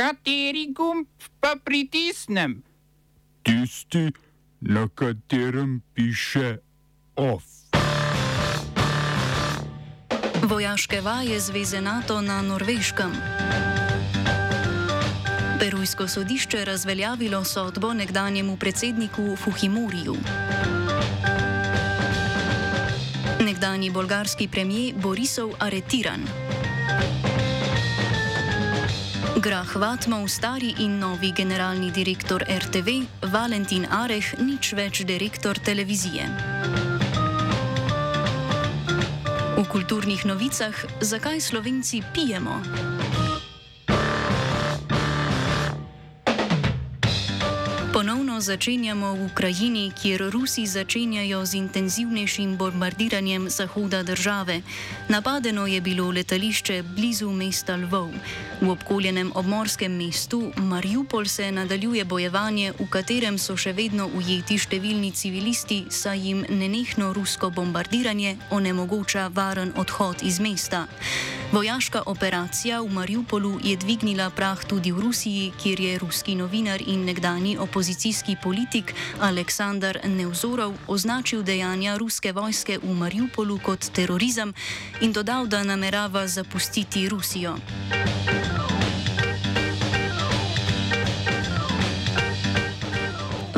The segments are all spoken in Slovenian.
Kateri gumb pa pritisnem? Tisti, na katerem piše OF. Vojaške vaje Zveze NATO na Norveškem. Perujsko sodišče razveljavilo sodbo nekdanjemu predsedniku Fuhimuriju. Nekdanji bolgarski premijer Borisov aretiran. Grah Vatmov, stari in novi generalni direktor RTV, Valentin Areh, nič več direktor televizije. V kulturnih novicah, zakaj Slovenci pijemo? Ponovno začenjamo v Ukrajini, kjer Rusi začenjajo z intenzivnejšim bombardiranjem zahoda države. Napadeno je bilo letališče blizu mesta Lvov. V obkoljenem obmorskem mestu Mariupol se nadaljuje bojevanje, v katerem so še vedno ujeti številni civilisti, saj jim nenehno rusko bombardiranje onemogoča varen odhod iz mesta. Vojaška operacija v Mariupolu je dvignila prah tudi v Rusiji, kjer je ruski novinar in nekdani opozicijski politik Aleksandr Nevzorov označil dejanja ruske vojske v Mariupolu kot terorizem in dodal, da namerava zapustiti Rusijo.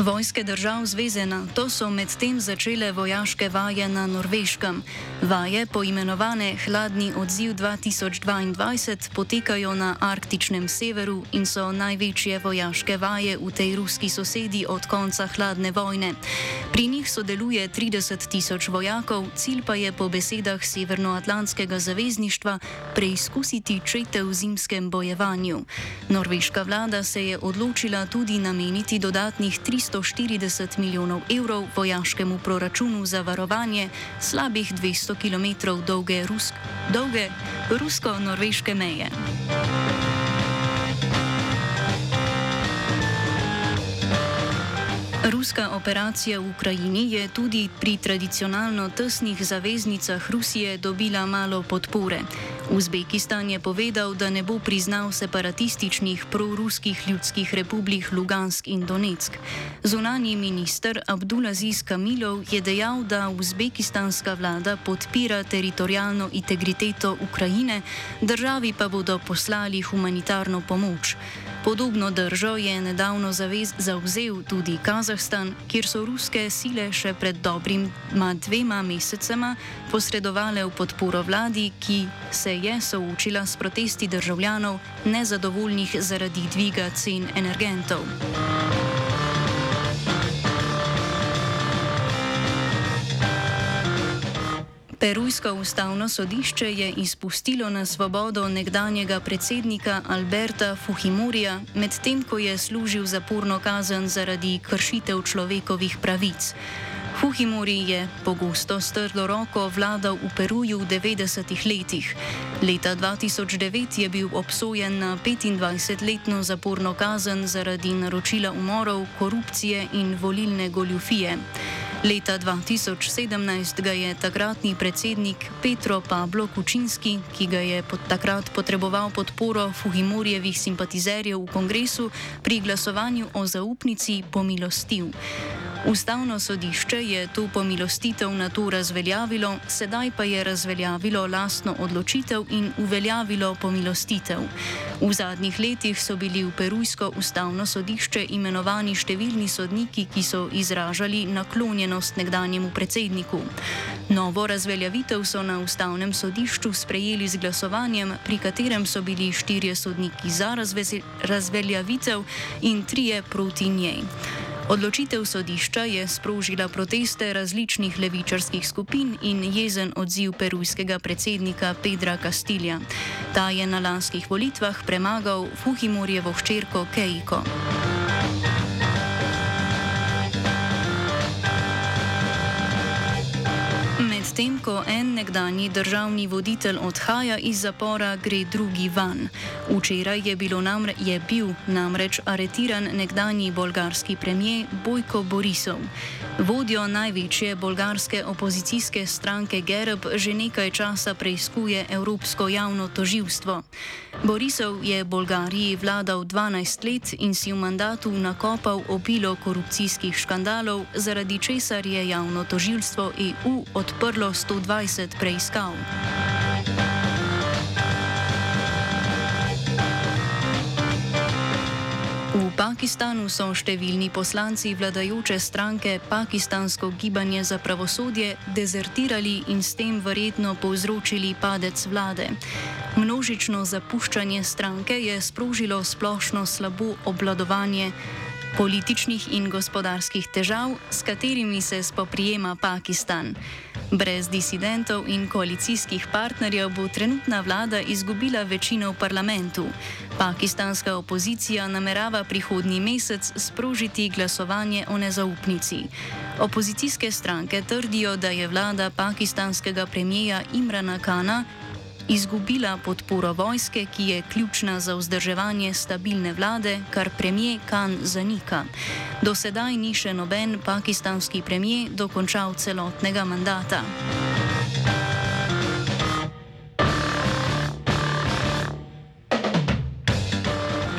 Vojske držav Zveze NATO so medtem začele vojaške vaje na Norveškem. Vaje, poimenovane Hladni odziv 2022, potekajo na arktičnem severu in so največje vojaške vaje v tej ruski sosedi od konca hladne vojne. Pri njih sodeluje 30 tisoč vojakov, cilj pa je po besedah Severnoatlantskega zavezništva preizkusiti čete v zimskem bojevanju. Norveška vlada se je odločila tudi nameniti dodatnih 300 240 milijonov evrov vojaškemu proračunu za varovanje slabih 200 km dolge, rusk, dolge rusko-norveške meje. Ruska operacija v Ukrajini je tudi pri tradicionalno tesnih zaveznicah Rusije dobila malo podpore. Uzbekistan je povedal, da ne bo priznal separatističnih proruskih ljudskih republik Lugansk in Donetsk. Zunani minister Abdulaziz Kamilov je dejal, da uzbekistanska vlada podpira teritorijalno integriteto Ukrajine, državi pa bodo poslali humanitarno pomoč. Podobno držo je nedavno zauzel tudi Kazahstan, kjer so ruske sile še pred dobrima dvema mesecema posredovale v podporo vladi, ki se je soočila s protesti državljanov nezadovoljnih zaradi dviga cen energentov. Perujsko ustavno sodišče je izpustilo na svobodo nekdanjega predsednika Alberta Fujimorija, medtem ko je služil zaporno kazen zaradi kršitev človekovih pravic. Fujimori je pogosto s trdo roko vladal v Peruju v 90-ih letih. Leta 2009 je bil obsojen na 25-letno zaporno kazen zaradi naročila umorov, korupcije in volilne goljufije. Leta 2017 ga je takratni predsednik Petro Pablo Kučinski, ki ga je pod takrat potreboval podporo Fujimorjevih simpatizerjev v kongresu, pri glasovanju o zaupnici pomilostil. Ustavno sodišče je to pomilostitev na to razveljavilo, sedaj pa je razveljavilo lastno odločitev in uveljavilo pomilostitev. V zadnjih letih so bili v Perujsko ustavno sodišče imenovani številni sodniki, ki so izražali naklonjenost nekdanjemu predsedniku. Novo razveljavitev so na ustavnem sodišču sprejeli z glasovanjem, pri katerem so bili štirje sodniki za razveljavitev in trije proti njej. Odločitev sodišča je sprožila proteste različnih levičarskih skupin in jezen odziv perujskega predsednika Pedra Castilja. Ta je na lanskih volitvah premagal Fujimorjevo hčerko Keiko. Medtem ko en nekdani državni voditelj odhaja iz zapora, gre drugi van. Včeraj je, namre, je bil namreč aretiran nekdani bolgarski premijer Bojko Borisov. Vodjo največje bolgarske opozicijske stranke Gerb že nekaj časa preizkuje Evropsko javno toživstvo. Borisov je Bolgariji vladal 12 let in si v mandatu nakopal obilo korupcijskih škandalov, zaradi česar je javno toživstvo EU odprlo 120 preiskav. V Pakistanu so številni poslanci vladajoče stranke Pakistansko gibanje za pravosodje dezertirali in s tem verjetno povzročili padec vlade. Množično zapuščanje stranke je sprožilo splošno slabo obladovanje političnih in gospodarskih težav, s katerimi se spoprijema Pakistan. Brez disidentov in koalicijskih partnerjev bo trenutna vlada izgubila večino v parlamentu. Pakistanska opozicija namerava prihodnji mesec sprožiti glasovanje o nezaupnici. Opozicijske stranke trdijo, da je vlada pakistanskega premijeja Imrana Kana izgubila podporo vojske, ki je ključna za vzdrževanje stabilne vlade, kar premijer Khan zanika. Do sedaj ni še noben pakistanski premijer dokončal celotnega mandata.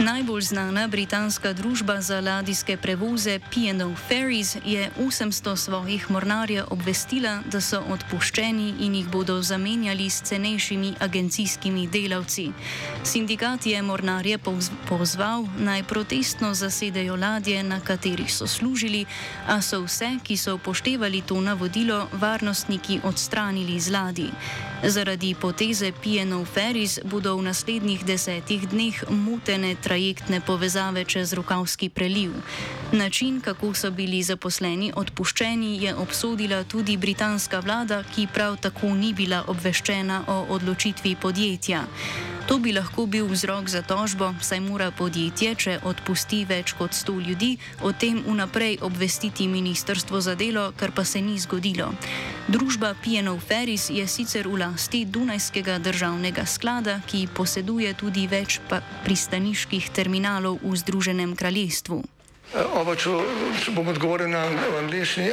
Najbolj znana britanska družba za ladijske prevoze P&O Ferries je 800 svojih mornarjev obvestila, da so odpuščeni in jih bodo zamenjali s cenejšimi agencijskimi delavci. Sindikat je mornarje pozval naj protestno zasedejo ladje, na katerih so služili, a so vse, ki so upoštevali to navodilo, varnostniki odstranili z ladij. Zaradi poteze P&O Ferries bodo v naslednjih desetih dneh mutene trajektorije trajektne povezave čez Rokavski preliv. Način, kako so bili zaposleni odpuščeni, je obsodila tudi britanska vlada, ki prav tako ni bila obveščena o odločitvi podjetja. To bi lahko bil vzrok za tožbo, saj mora podjetje, če odpusti več kot 100 ljudi, o tem vnaprej obvestiti Ministrstvo za delo, kar pa se ni zgodilo. Družba PNO Ferris je sicer v lasti Dunajskega državnega sklada, ki poseduje tudi več pristaniških terminalov v Združenem kraljestvu. Oba, če, če bom odgovoril na angliški.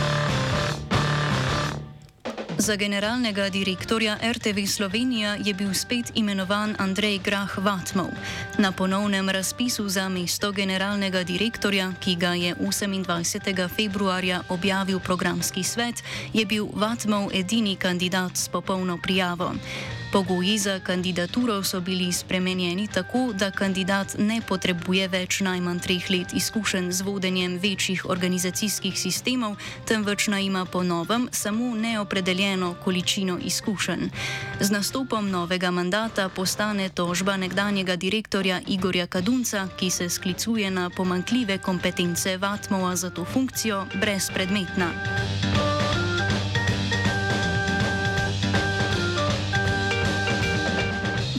Za generalnega direktorja RTV Slovenija je bil spet imenovan Andrej Grah Vatmov. Na ponovnem razpisu za mesto generalnega direktorja, ki ga je 28. februarja objavil programski svet, je bil Vatmov edini kandidat s popolno prijavo. Pogoji za kandidaturo so bili spremenjeni tako, da kandidat ne potrebuje več najmanj treh let izkušenj z vodenjem večjih organizacijskih sistemov, temveč naj ima po novem samo neopredeljeno količino izkušenj. Z nastopom novega mandata postane tožba nekdanjega direktorja Igorja Kadunca, ki se sklicuje na pomankljive kompetence Vatmova za to funkcijo, brezpredmetna.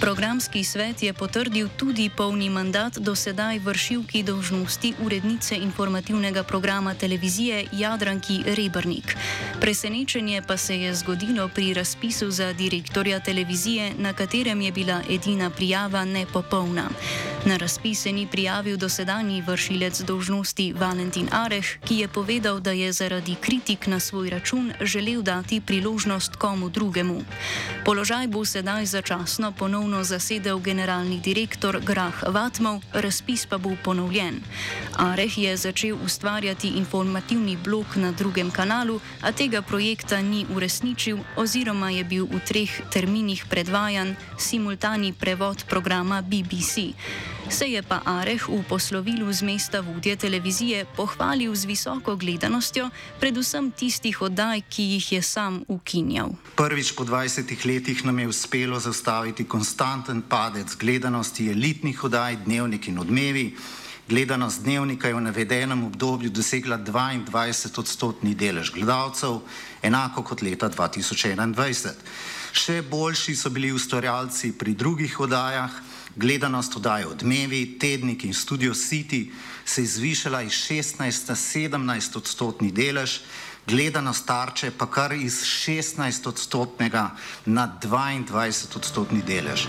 Programski svet je potrdil tudi polni mandat do sedaj vršilki dolžnosti urednice informativnega programa televizije Jadranki Rebrnik. Presenečenje pa se je zgodilo pri razpisu za direktorja televizije, na katerem je bila edina prijava nepopolna. Na razpis se ni prijavil dosedanji vršilec dolžnosti Valentin Areh, ki je povedal, da je zaradi kritik na svoj račun želel dati priložnost komu drugemu. Položaj bo sedaj začasno ponovno zasedel generalni direktor Grah Vatmov, razpis pa bo ponovljen. Areh je začel ustvarjati informativni blok na drugem kanalu, a tega projekta ni uresničil oziroma je bil v treh terminih predvajan simultani prevod programa BBC. Se je pa Areh v poslovilu z mesta vodje televizije pohvalil z visoko gledanostjo, predvsem tistih oddaj, ki jih je sam ukinjal. Prvič po 20 letih nam je uspelo zaustaviti konstantno konstanten padec gledanosti elitnih oddaj, dnevnik in odmevi. Gledanost dnevnika je v navedenem obdobju dosegla 22 odstotni delež gledalcev, enako kot leta 2021. Še boljši so bili ustvarjalci pri drugih oddajah. Gledanost oddaje Odmevi, Tednik in Studio City se je zvišala iz 16 na 17 odstotni delež, gledanost tarče pa kar iz 16 odstotnega na 22 odstotni delež.